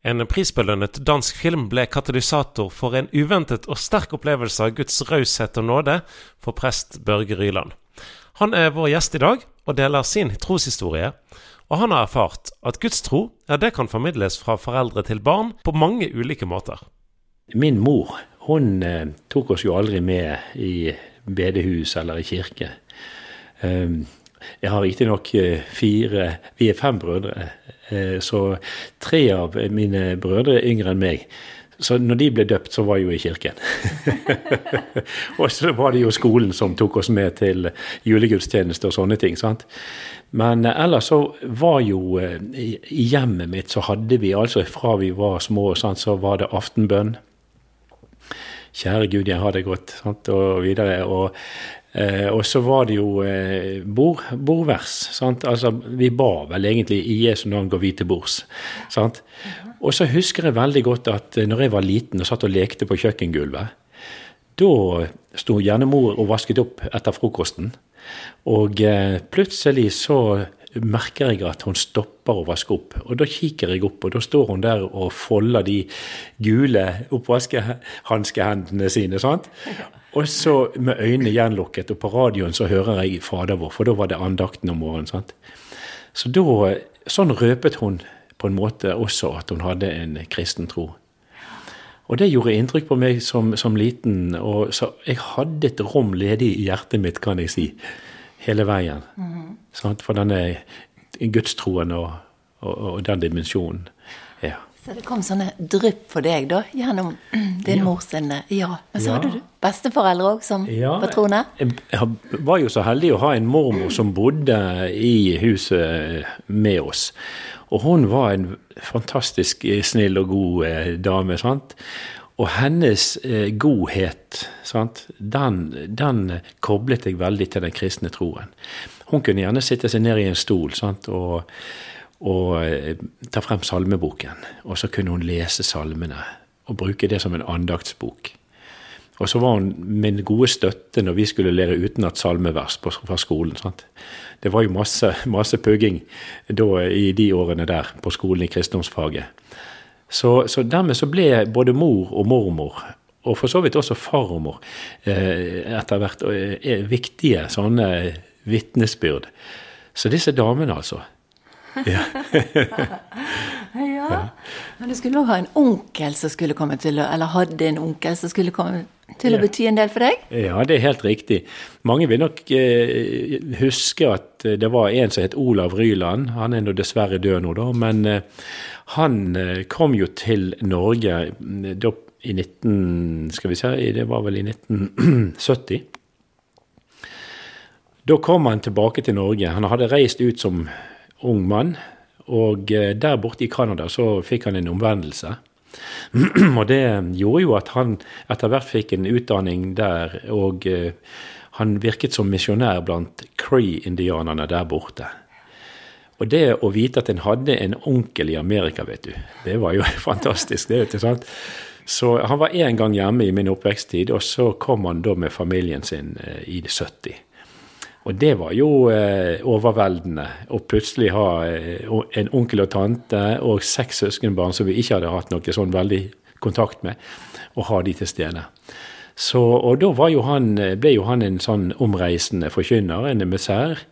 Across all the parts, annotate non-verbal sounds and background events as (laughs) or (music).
En prisbelønnet dansk film ble katalysator for en uventet og sterk opplevelse av Guds raushet og nåde for prest Børge Ryland. Han er vår gjest i dag og deler sin troshistorie. Og han har erfart at Guds tro ja, det kan formidles fra foreldre til barn på mange ulike måter. Min mor hun eh, tok oss jo aldri med i bedehus eller i kirke. Um, jeg har riktignok eh, fire Vi er fem brødre, eh, så tre av mine brødre er yngre enn meg. Så når de ble døpt, så var jeg jo i kirken. (laughs) og så var det jo skolen som tok oss med til julegudstjeneste og sånne ting. sant? Men eh, ellers så var jo I hjemmet mitt så hadde vi altså fra vi var små, sant, så var det aftenbønn. Kjære Gud, jeg har det godt, sant, og videre. Og Eh, og så var det jo eh, bord, bordvers. Sant? Altså, vi ba vel egentlig i Jesu navn går vi til bords. Sant? Og så husker jeg veldig godt at eh, når jeg var liten og satt og lekte på kjøkkengulvet, da sto gjerne mor og vasket opp etter frokosten. Og eh, plutselig så merker jeg at hun stopper å vaske opp. Og da kikker jeg opp, og da står hun der og folder de gule oppvaskehanskehendene sine. sant? Og så med øynene gjenlukket, og på radioen så hører jeg Fader vår, for da var det andakten om morgenen. sant? Så da, Sånn røpet hun på en måte også at hun hadde en kristen tro. Og det gjorde inntrykk på meg som, som liten. og så Jeg hadde et rom ledig i hjertet mitt, kan jeg si, hele veien. Mm. For denne gudstroen og, og, og den dimensjonen. Ja. Så det kom sånne drypp for deg, da, gjennom (clears throat) din ja. mors Ja. Men så ja. hadde du besteforeldre òg som ja, var troende? Jeg var jo så heldig å ha en mormor som bodde i huset med oss. Og hun var en fantastisk snill og god eh, dame. sant? Og hennes eh, godhet, sant? Den, den koblet jeg veldig til den kristne troen. Hun kunne gjerne sitte seg ned i en stol sant? og og eh, ta frem salmeboken. Og så kunne hun lese salmene og bruke det som en andaktsbok. Og så var hun min gode støtte når vi skulle lære utenat salmevers fra skolen. Sant? Det var jo masse, (laughs) masse pugging da, i de årene der på skolen i kristendomsfaget. Så, så dermed så ble både mor og mormor, og for så vidt også farmor, eh, etter hvert er viktige sånne vitnesbyrd. Så disse damene, altså, ja. ja. Men du skulle òg ha en onkel som skulle komme til å Eller hadde en onkel som skulle komme til å bety en del for deg? Ja, det er helt riktig. Mange vil nok eh, huske at det var en som het Olav Ryland. Han er nå dessverre død nå, da. Men eh, han eh, kom jo til Norge mm, da, i 19... Skal vi se, det var vel i 1970. Da kom han tilbake til Norge. Han hadde reist ut som ung mann. Og eh, der borte i Canada så fikk han en omvendelse. (clears throat) og det gjorde jo at han etter hvert fikk en utdanning der, og eh, han virket som misjonær blant Cree-indianerne der borte. Og det å vite at en hadde en onkel i Amerika, vet du, det var jo (laughs) fantastisk. det vet du, sant? Så han var én gang hjemme i min oppveksttid, og så kom han da med familien sin eh, i 70. Og det var jo eh, overveldende å plutselig ha eh, en onkel og tante og seks søskenbarn som vi ikke hadde hatt noe sånn veldig kontakt med, og ha de til stede. Så, og da jo han, ble jo han en sånn omreisende forkynner, en emissær.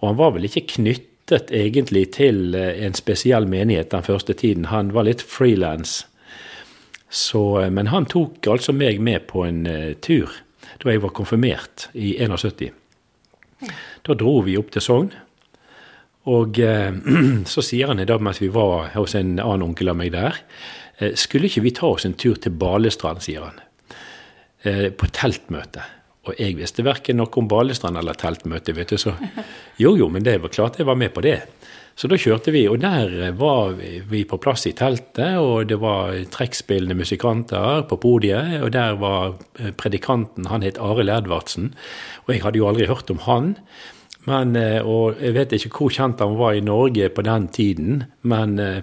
Og han var vel ikke knyttet egentlig til eh, en spesiell menighet den første tiden. Han var litt frilans. Eh, men han tok altså meg med på en uh, tur da jeg var konfirmert i 71. Da dro vi opp til Sogn. Og eh, (clears throat) så sier han i dag mens vi var hos en annen onkel av meg der, eh, skulle ikke vi ta oss en tur til Balestrand, sier han. Eh, på teltmøte. Og jeg visste verken noe om Balestrand eller teltmøte, vet du, så jo jo, men det var klart jeg var med på det. Så da kjørte vi, og der var vi på plass i teltet, og det var trekkspillende musikanter på podiet, og der var eh, predikanten, han het Arild Edvardsen, og jeg hadde jo aldri hørt om han. Men, eh, og jeg vet ikke hvor kjent han var i Norge på den tiden, men eh,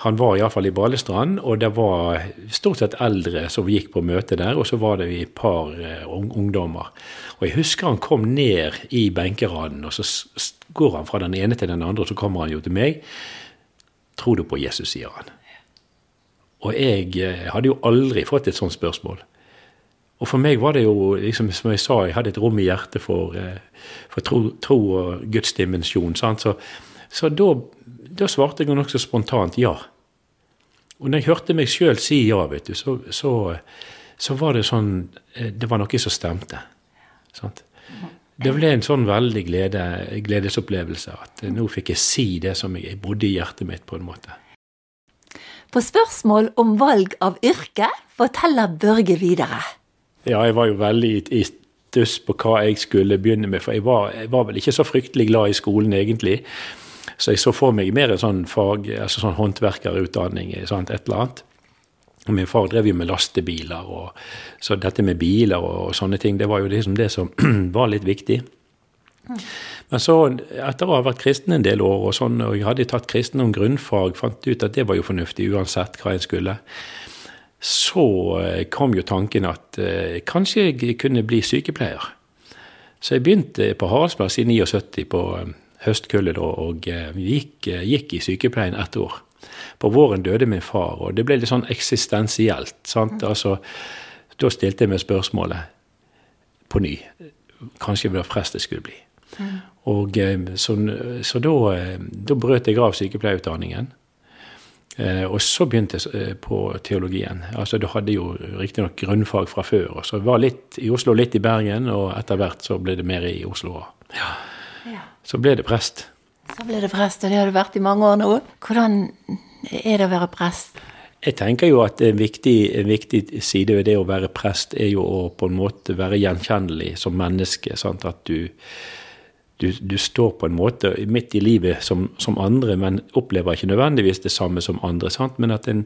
han var iallfall i Balestrand, og det var stort sett eldre som gikk på møte der, og så var det et par ungdommer. Og jeg husker han kom ned i benkeraden, og så går han fra den ene til den andre, og så kommer han jo til meg. Tror du på Jesus, sier han. Og jeg eh, hadde jo aldri fått et sånt spørsmål. Og for meg var det jo, liksom, som jeg sa, jeg hadde et rom i hjertet for, eh, for tro, tro, og Guds dimensjon. Sant? Så, så da, da, svarte jeg nokså spontant ja. Og når jeg hørte meg sjøl si ja, vet du, så, så, så, var det sånn eh, Det var noe som stemte. Sant? Det ble en sånn veldig glede, gledesopplevelse at nå fikk jeg si det som jeg bodde i hjertet mitt, på en måte. På spørsmål om valg av yrke forteller Børge videre. Ja, jeg var jo veldig i stuss på hva jeg skulle begynne med, for jeg var, jeg var, vel ikke så fryktelig glad i skolen egentlig. Så jeg så for meg mer en sånn fag, altså sånn håndverkerutdanning, sant, et eller annet. Og Min far drev jo med lastebiler, og, så dette med biler og, og, sånne ting, det var jo liksom det som (clears throat) var litt viktig. Men så, etter å ha vært kristen en del år, og sånn, og jeg hadde tatt kristendom grunnfag, fant ut at det var jo fornuftig uansett hva jeg skulle, så eh, kom jo tanken at eh, kanskje jeg kunne bli sykepleier. Så jeg begynte på Haraldsplass i 79 på eh, høstkullet da, og eh, gikk, gikk i sykepleien ett år. På våren døde min far, og det ble litt sånn eksistensielt. sant? Altså, Da stilte jeg meg spørsmålet på ny. Kanskje det var prest jeg skulle bli. Mm. Og Så, så da, da, brøt jeg av sykepleierutdanningen. Eh, og så begynte jeg på teologien. Altså Du hadde jo riktignok grunnfag fra før. og Så var litt i Oslo, litt i Bergen, og etter hvert så ble det mer i Oslo. Ja. Så ble det prest. Så ble det prest, og det har det vært i mange år nå. Hvordan er det å være prest? Jeg tenker jo at en viktig, en viktig, side ved det å være prest er jo å på en måte være gjenkjennelig som menneske. Sant? At du, du, du, står på en måte midt i livet som, som, andre, men opplever ikke nødvendigvis det samme som andre. Sant? Men at en,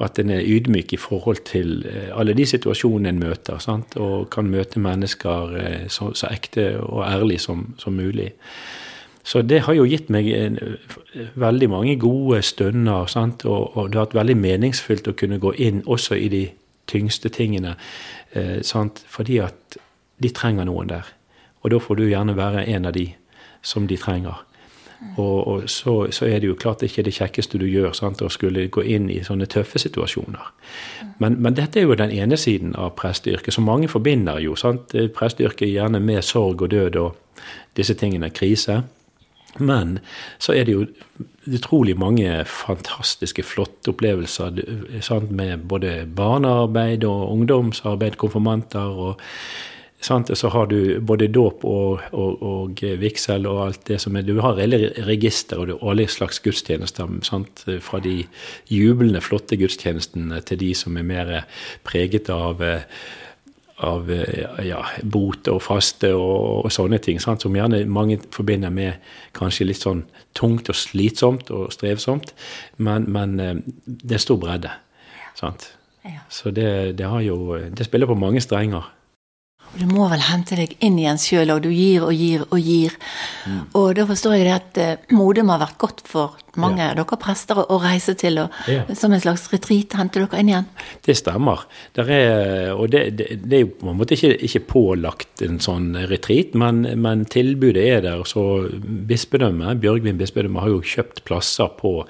at en er ydmyk i forhold til eh, alle de situasjonene en møter. Sant? Og kan møte mennesker eh, så, så ekte og ærlig som, som mulig. Så det har jo gitt meg en, veldig mange gode stunder. Sant? Og, og, det har vært veldig meningsfylt å kunne gå inn også i de tyngste tingene. Eh, Fordi at de trenger noen der. Og da får du gjerne være en av de som de trenger. Og, og så, så, er det jo klart det ikke det kjekkeste du gjør, sant? å skulle gå inn i sånne tøffe situasjoner. Men, men dette er jo den ene siden av presteyrket, som mange forbinder jo. sant? Presteyrket gjerne med sorg og død og disse tingene, krise. Men så er det jo utrolig mange fantastiske, flotte opplevelser sant, med både barnearbeid og ungdomsarbeid, konfirmanter. og sant, Så har du både dåp og, og, og, vigsel og alt det som er Du har hele register og du har alle slags gudstjenester. Sant, fra de jublende, flotte gudstjenestene til de som er mer preget av av ja, bot og faste og, og sånne ting, sant? som gjerne mange forbinder med kanskje litt sånn tungt og slitsomt og strevsomt. Men, men eh, det er stor bredde. Sant? Ja. Så det, det, har jo Det spiller på mange strenger. Du må vel hente deg inn igjen sjøl, og du gir og gir og gir. Mm. Og da forstår jeg det at uh, Modum har vært godt for mange av ja. dere prester å reise til, og ja. som en slags retreat hente dere inn igjen? Det stemmer. Er, og det, det, det, er jo på en måte ikke, ikke pålagt en sånn retreat, men, men, tilbudet er der. Så bispedømmet, Bjørgvin bispedømme har jo kjøpt plasser på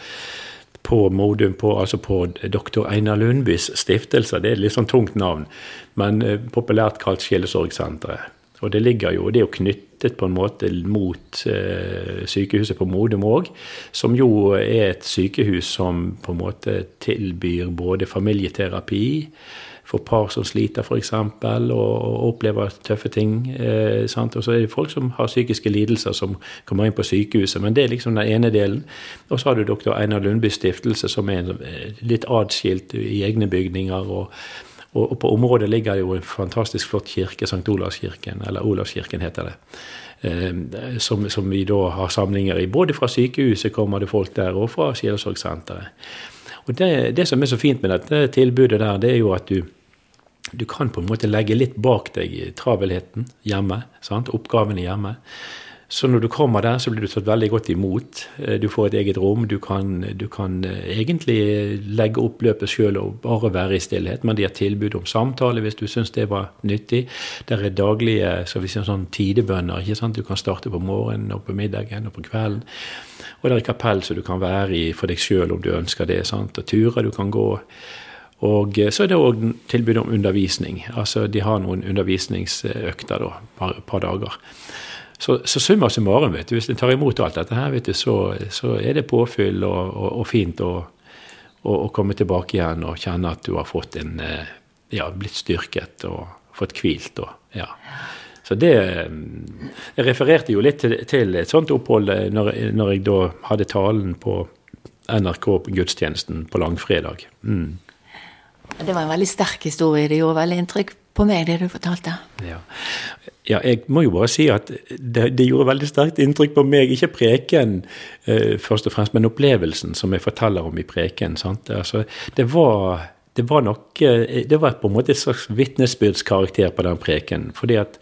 på Modum, på, altså på doktor Einar Lundbys stiftelse. Det er et litt sånn tungt navn, men eh, populært kalt Sjelesorgsenteret. Og det ligger jo, det er jo knyttet på en måte mot eh, sykehuset på Modum òg, som jo er et sykehus som på en måte tilbyr både familieterapi, for par som sliter f.eks. Og, og opplever tøffe ting. Eh, og så er det folk som har psykiske lidelser som kommer inn på sykehuset. Men det er liksom den ene delen. Og så har du doktor Einar Lundbys stiftelse, som er eh, litt atskilt i egne bygninger. og, og, på området ligger det jo en fantastisk flott kirke, St. Olavskirken, eller Olavskirken heter det. Eh, som, som, vi da har samlinger i. Både fra sykehuset kommer det folk der, og fra Sjelesorgsenteret. Og det, det, som er så fint med dette tilbudet der, det er jo at du, du kan på en måte legge litt bak deg travelheten hjemme. Sant? Oppgavene hjemme. Så når du kommer der, så blir du tatt veldig godt imot. Eh, du får et eget rom. Du kan, du kan eh, egentlig legge opp løpet sjøl og bare være i stillhet, men de har tilbud om samtale hvis du syns det var nyttig. Der er daglige så vi sier sånn tidebønner. ikke sant? Du kan starte på morgenen og på middagen og på kvelden. Og det er kapell som du kan være i for deg sjøl om du ønsker det. sant? Og turer du kan gå. Og eh, så er det òg tilbud om undervisning. Altså de har noen undervisningsøkter da, et par dager. Så, så summa summarum, vet du, hvis en tar imot alt dette her, vet du, så, så er det påfyll og, og, og fint å, komme tilbake igjen og kjenne at du har fått en eh, Ja, blitt styrket og fått hvilt og Ja. Så det Jeg refererte jo litt til, et sånt opphold eh, når, når, jeg da hadde talen på NRK på gudstjenesten på langfredag. Mm. Det var en veldig sterk historie. Det gjorde veldig inntrykk på meg, det du fortalte. Ja. ja jeg må jo bare si at det, det, gjorde veldig sterkt inntrykk på meg. Ikke preken eh, først og fremst, men opplevelsen som jeg forteller om i preken. Altså, det, var, det, var nok, eh, det var på en måte et slags vitnesbyrdskarakter på den preken. Fordi at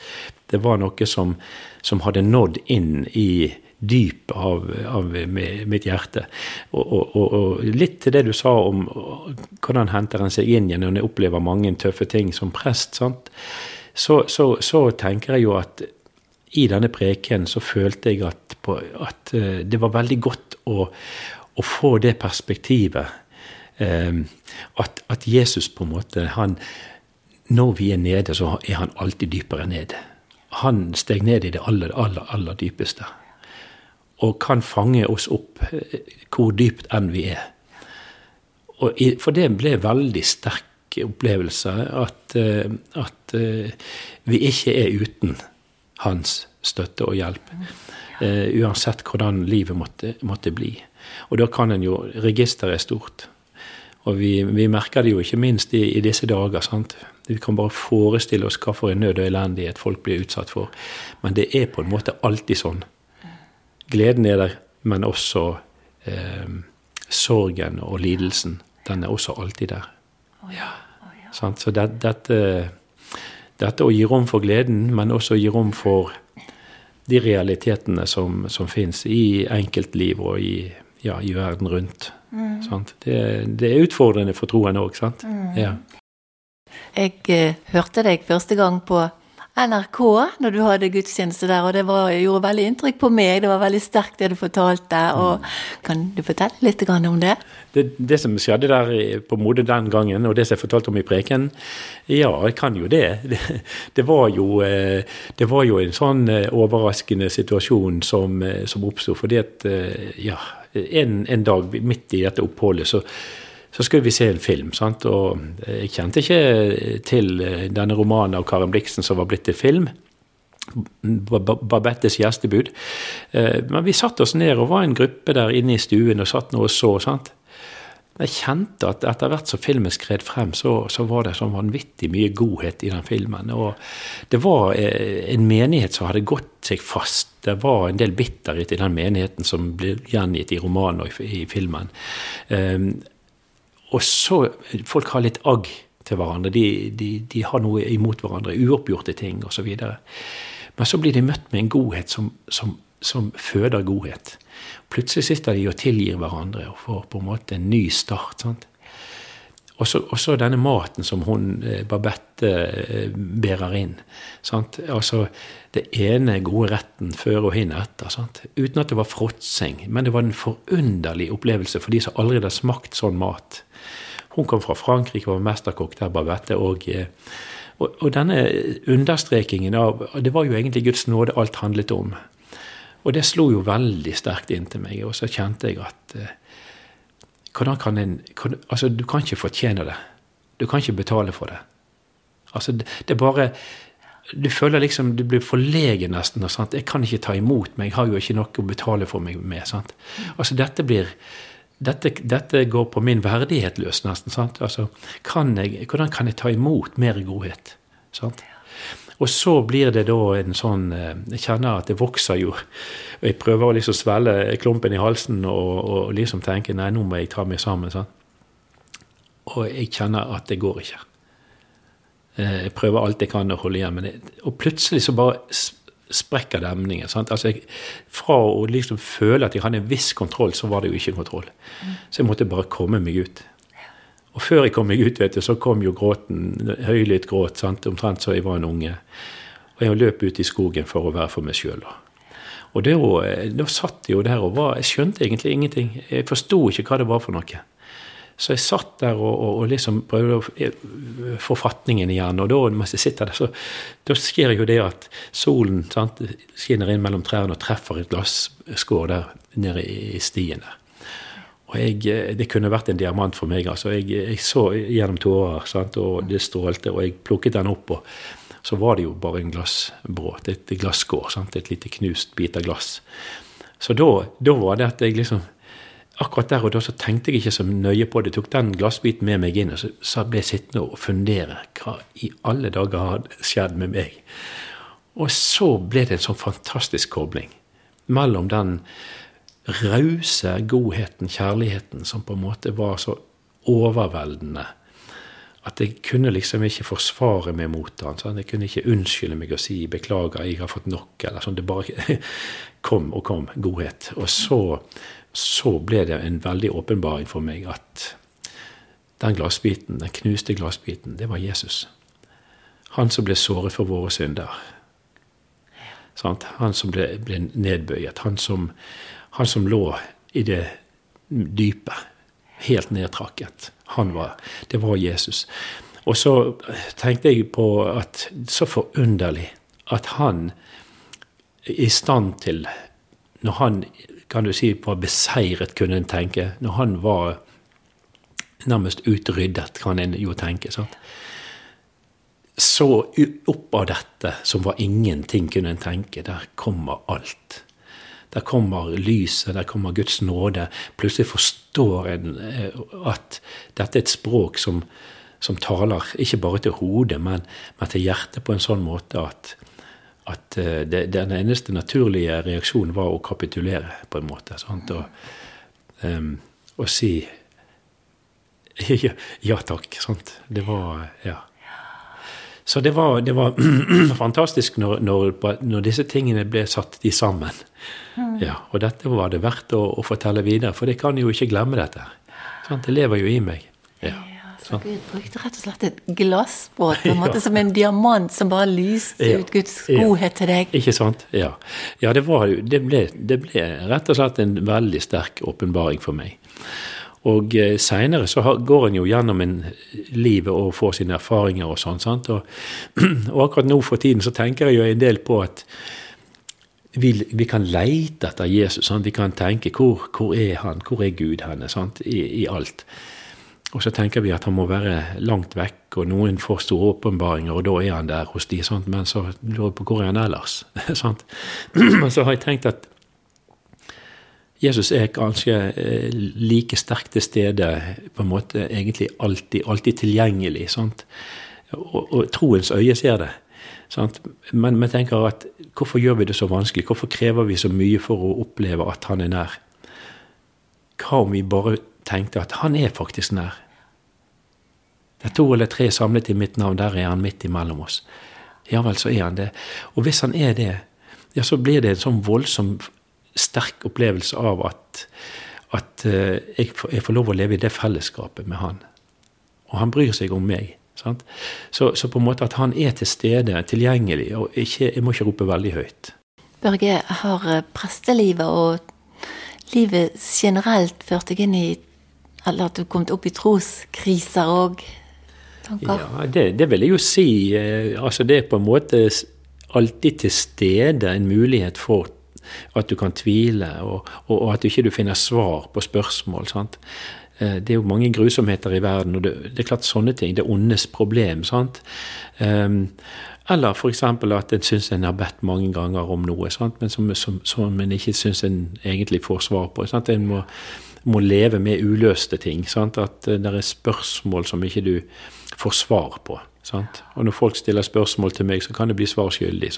det var noe som, som hadde nådd inn i dyp av, av mitt hjerte. Og, og, og, litt til det du sa om hvordan henter en seg inn igjen når en opplever mange tøffe ting som prest. Så, så, så, tenker jeg jo at i denne preken så følte jeg at, på, at eh, det var veldig godt å, å få det perspektivet. Eh, at, at, Jesus på en måte han, Når vi er nede, så er han alltid dypere ned. Han steg ned i det aller, aller, aller dypeste og kan fange oss opp eh, hvor dypt enn vi er. Og for det ble veldig sterk opplevelse at, eh, at eh, vi ikke er uten hans støtte og hjelp. uansett hvordan livet måtte, måtte, bli. Og da kan en jo Registeret er stort. Og vi, vi, merker det jo ikke minst i, i disse dager. sant? Vi kan bare forestille oss hva for en nød og elendighet folk blir utsatt for. Men det er på en måte alltid sånn gleden er der, men også eh, sorgen og lidelsen. Den er også alltid der. Ja. Så det, dette, dette, å gi rom for gleden, men også å gi rom for de realitetene som, som fins i enkeltliv og i, ja, i verden rundt. Mm. Det, det, er utfordrende for troen òg, sant. Mm. Ja. Jeg eh, hørte deg første gang på NRK når du hadde gudstjeneste der, og det var, gjorde veldig inntrykk på meg. Det var veldig sterkt det du fortalte. og mm. Kan du fortelle litt om det? det? Det, som skjedde der på Mode den gangen, og det som jeg fortalte om i preken, ja, jeg kan jo det. (laughs) Det, det var, jo, eh, det var jo en sånn eh, overraskende situasjon som, eh, som oppsto. Fordi at ja, en, en dag midt i dette oppholdet så så skulle vi se en film. Sant? Og jeg kjente ikke til eh, denne romanen av Karen Blixen som var blitt til film. Babettes gjestebud. Eh, men vi satte oss ned og var en gruppe der inne i stuen og satt nå og så. sant? Jeg kjente at etter hvert som filmen skred frem, så, så, var det sånn vanvittig mye godhet i den filmen. Og det var eh, en menighet som hadde gått seg fast. Det var en del bitterhet i den menigheten som ble gjengitt i romanen og i, i filmen. Um, og så Folk har litt agg til hverandre. De, de, de har noe imot hverandre. Uoppgjorte ting osv. Men så blir de møtt med en godhet som, som, som føder godhet. Plutselig sitter de og tilgir hverandre og får på en måte en ny start. sant? Og så denne maten som hun eh, Babette eh, bærer inn. Sant? Altså det ene gode retten før og hin etter. Sant? Uten at det var fråtsing. Men det var en forunderlig opplevelse for de som aldri hadde smakt sånn mat. Hun kom fra Frankrike, var mesterkokk der, Babette. Og, eh, og, og, denne understrekingen av Det var jo egentlig Guds nåde alt handlet om. Og det slo jo veldig sterkt inn til meg. Og så kjente jeg at hvordan kan en Altså, du kan ikke fortjene det. Du kan ikke betale for det. Altså, det, det er bare Du føler liksom Du blir forlegen nesten. Og sant? Jeg kan ikke ta imot meg. Jeg har jo ikke noe å betale for meg med. sant? Altså, dette blir dette, dette, går på min verdighet løs, nesten. sant? Altså, kan jeg, hvordan kan jeg ta imot mer godhet? sant? Og så blir det da en sånn eh, Jeg kjenner at det vokser jo. og Jeg prøver å liksom svelle klumpen i halsen og, og liksom tenke nei, nå må jeg ta meg sammen. Sånn. Og jeg kjenner at det går ikke. Eh, jeg prøver alt jeg kan å holde igjen. Men det, og plutselig så bare sprekker demningen. Altså jeg, fra å liksom føle at jeg hadde en viss kontroll, så var det jo ikke kontroll. Så jeg måtte bare komme meg ut. Og før jeg kom meg ut, vet du, så kom jo gråten, høylytt gråt, sant? omtrent så jeg var en unge. Og jeg løp ut i skogen for å være for meg sjøl. Og da, da satt jeg jo der og var Jeg skjønte egentlig ingenting. Jeg forsto ikke hva det var for noe. Så jeg satt der og, og, og liksom prøvde å eh, få fatningen igjen. Og da mens jeg sitter der, så da skjer jo det at solen sant, skinner inn mellom trærne og treffer et glasskår der nede i stien der. Og jeg, eh, Det kunne vært en diamant for meg. altså Jeg, jeg så gjennom tårer, sant, og det strålte, og jeg plukket den opp. og Så var det jo bare en glassbråt, et glasskår. Sant, et lite knust bit av glass. Så da, da var det at jeg liksom akkurat der og da så tenkte jeg ikke så nøye på det. Tok den glassbiten med meg inn, og så, ble jeg sittende og fundere. Hva i alle dager hadde skjedd med meg? Og så ble det en sånn fantastisk kobling mellom den rause godheten, kjærligheten, som på en måte var så overveldende at jeg kunne liksom ikke forsvare meg mot han. Sånn. Jeg kunne ikke unnskylde meg og si 'beklager, jeg har fått nok', eller sånn. Det bare (laughs) kom og kom, godhet. Og så så ble det en veldig åpenbaring for meg at den glassbiten, den knuste glassbiten, det var Jesus. Han som ble såret for våre synder. Han som ble, ble nedbøyet. Han som, han som, lå i det dype. Helt nedtrakket. Han var, det var Jesus. Og så tenkte jeg på at så forunderlig at han i stand til, når han kan du si, var beseiret, kunne en tenke. Når han var nærmest utryddet, kan en jo tenke. sant? Så opp av dette, som var ingenting, kunne en tenke, der kommer alt. Der kommer lyset, der kommer Guds nåde. Plutselig forstår en eh, at dette er et språk som, som taler ikke bare til hodet, men, men til hjertet på en sånn måte at at eh, det, den eneste naturlige reaksjonen var å kapitulere, på en måte. Sant? Og, um, og si (laughs) ja, ja, takk. Sant? Det var Ja. Så det var, det var (clears throat) fantastisk når, når, når, disse tingene ble satt de sammen. Mm. Ja, og dette var det verdt å, å fortelle videre, for jeg kan jo ikke glemme dette. Sånn, Det lever jo i meg. Ja. Så Gud brukte rett og slett et glassbåt på en (laughs) måte som en diamant som bare lyste ut Guds godhet til deg. Ikke sant. Ja. ja det, var, det, ble, det, ble, rett og slett en veldig sterk åpenbaring for meg. Og eh, seinere så går en jo gjennom en livet og får sine erfaringer og sånn. sant? Og, (clears throat) og, akkurat nå for tiden så tenker jeg jo en del på at vi, vi kan leite etter Jesus. Sant? Vi kan tenke hvor, hvor er han, hvor er Gud henne? I, i alt. Og så tenker vi at han må være langt vekk, og noen får store åpenbaringer, og da er han der hos de, sant? men så lurer jeg på hvor er han ellers? (laughs) sant? (clears throat) Men så har jeg tenkt at Jesus er kanskje eh, like sterkt til stede, på en måte egentlig alltid, alltid tilgjengelig. sant? Og, og troens øye ser det. Sant? Men vi tenker at hvorfor gjør vi det så vanskelig? Hvorfor krever vi så mye for å oppleve at han er nær? Hva om vi bare tenkte at han er faktisk nær. Det er to eller tre samlet i mitt navn, der er han midt imellom oss. Ja vel, så er han det. Og hvis han er det, ja, så blir det en sånn voldsom sterk opplevelse av at, at uh, jeg, får, lov å leve i det fellesskapet med han. Og han bryr seg om meg. Så, så, på en måte at han er til stede, tilgjengelig, og ikke, jeg må ikke rope veldig høyt. Børge, har prestelivet og livet generelt ført deg inn i eller at du kom opp i troskriser òg? Ja, det, det, vil jeg jo si. Eh, altså det er på en måte alltid til stede en mulighet for at du kan tvile, og, og, og at du ikke finner svar på spørsmål. sant? Eh, det er jo mange grusomheter i verden, og det, det er klart sånne ting. Det er ondes problem. sant? Um, eller f.eks. at en syns en har bedt mange ganger om noe, sant? men som, som, som en ikke syns en egentlig får svar på. Sant? En må må leve med uløste ting. Sant? At eh, det er spørsmål som ikke du får svar på. Sant? Og når folk stiller spørsmål til meg, så kan det bli svar skyldig.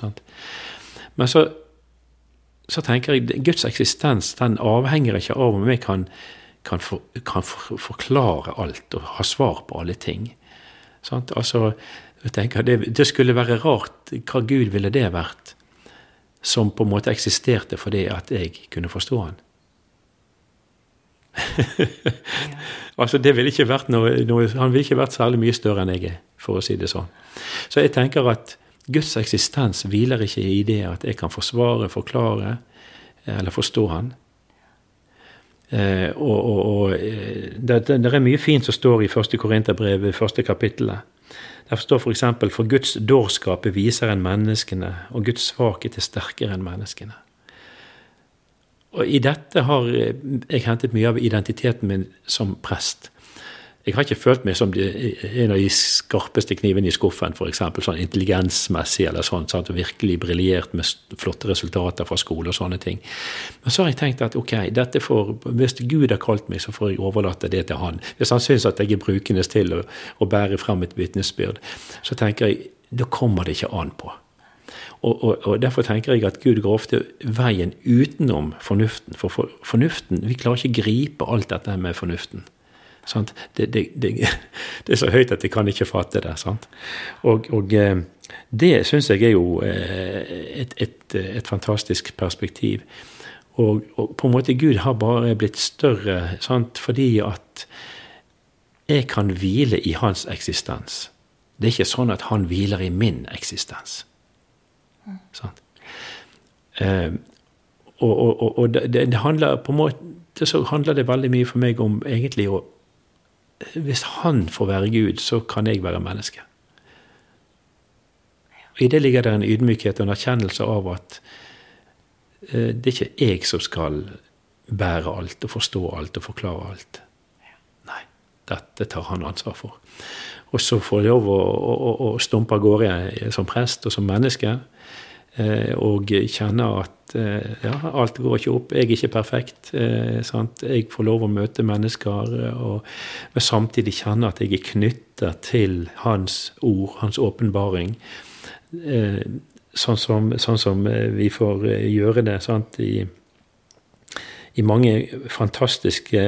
Men så, så, tenker jeg Guds eksistens den avhenger ikke av om vi kan, kan, for, kan for, forklare alt og ha svar på alle ting. Sant? Altså, jeg tenker det, det skulle være rart. Hva Gud ville det vært? som på en måte eksisterte fordi at jeg kunne forstå han. (laughs) altså, det ville ikke vært noe, noe, Han ville ikke vært særlig mye større enn jeg er, for å si det sånn. Så jeg tenker at Guds eksistens hviler ikke i det at jeg kan forsvare, forklare eller forstå Han. Eh, og, og, og eh, det, det, er mye fint som står i første Korinterbrev, første kapittelet. Der står f.eks.: For, for Guds dårskap viser enn menneskene, og Guds svakhet er sterkere enn menneskene. Og I dette har jeg hentet mye av identiteten min som prest. Jeg har ikke følt meg som en av de skarpeste knivene i skuffen, f.eks. sånn intelligensmessig eller sånn, sant, og virkelig briljert med flotte resultater fra skole og sånne ting. Men så har jeg tenkt at ok, dette får, hvis Gud har kalt meg, så får jeg overlate det til Han. Hvis Han syns at jeg er brukende til å, å bære frem et vitnesbyrd, så tenker jeg da kommer det ikke an på. Og, og, og, Derfor tenker jeg at Gud går ofte veien utenom fornuften. For, for fornuften, Vi klarer ikke å gripe alt dette med fornuften. Det, det, det, (laughs) det, er så høyt at jeg kan ikke fatte det. Og, og eh, det syns jeg er jo eh, et, et, et fantastisk perspektiv. Og, og, på en måte Gud har bare blitt større sant? fordi at jeg kan hvile i hans eksistens. Det er ikke sånn at han hviler i min eksistens. Sant? Eh, og, og det, det, handler på en måte så handler det veldig mye for meg om egentlig å hvis han får være Gud, så kan jeg være menneske. I det ligger det en ydmykhet og en erkjennelse av at eh, det er ikke jeg som skal bære alt og forstå alt og forklare alt. Nei, dette tar han ansvar for. Og så får jeg lov å, å, å stumpe av gårde som prest og som menneske og kjenne at Eh, ja, alt går ikke opp. Jeg er ikke perfekt. Eh, sant? Jeg får lov å møte mennesker, eh, og, men samtidig kjenne at jeg er knytta til hans ord, hans åpenbaring. Sånn som, sånn som, vi får gjøre det sant? I, i mange fantastiske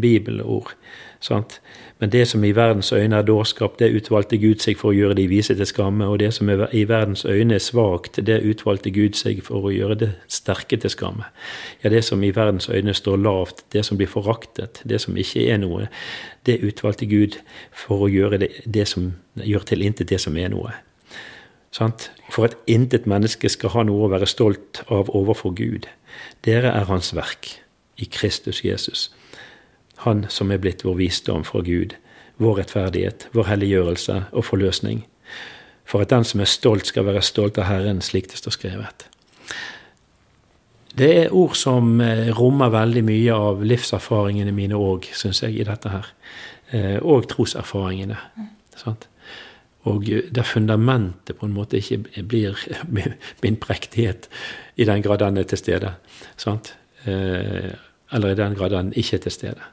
bibelord. Sant? Men det som i verdens øyne er dårskap, det utvalgte Gud seg for å gjøre de vise til skamme. Og det som i verdens øyne er svakt, det utvalgte Gud seg for å gjøre det sterke til skamme. Ja, det som i verdens øyne står lavt, det som blir foraktet, det som ikke er noe, det utvalgte Gud for å gjøre det, det som gjør til intet det som er noe. Sant? For at intet menneske skal ha noe å være stolt av overfor Gud. Dere er Hans verk i Kristus Jesus. Han som er blitt vår visdom fra Gud, vår rettferdighet, vår helliggjørelse og forløsning. For at den som er stolt, skal være stolt av Herren, slik det står skrevet. Det er ord som eh, rommer veldig mye av livserfaringene mine òg, syns jeg, i dette her. Eh, og troserfaringene. Sant? Og der fundamentet på en måte ikke blir (laughs) min prektighet i den grad den er til stede. Sant? Eh, eller i den grad den ikke er til stede.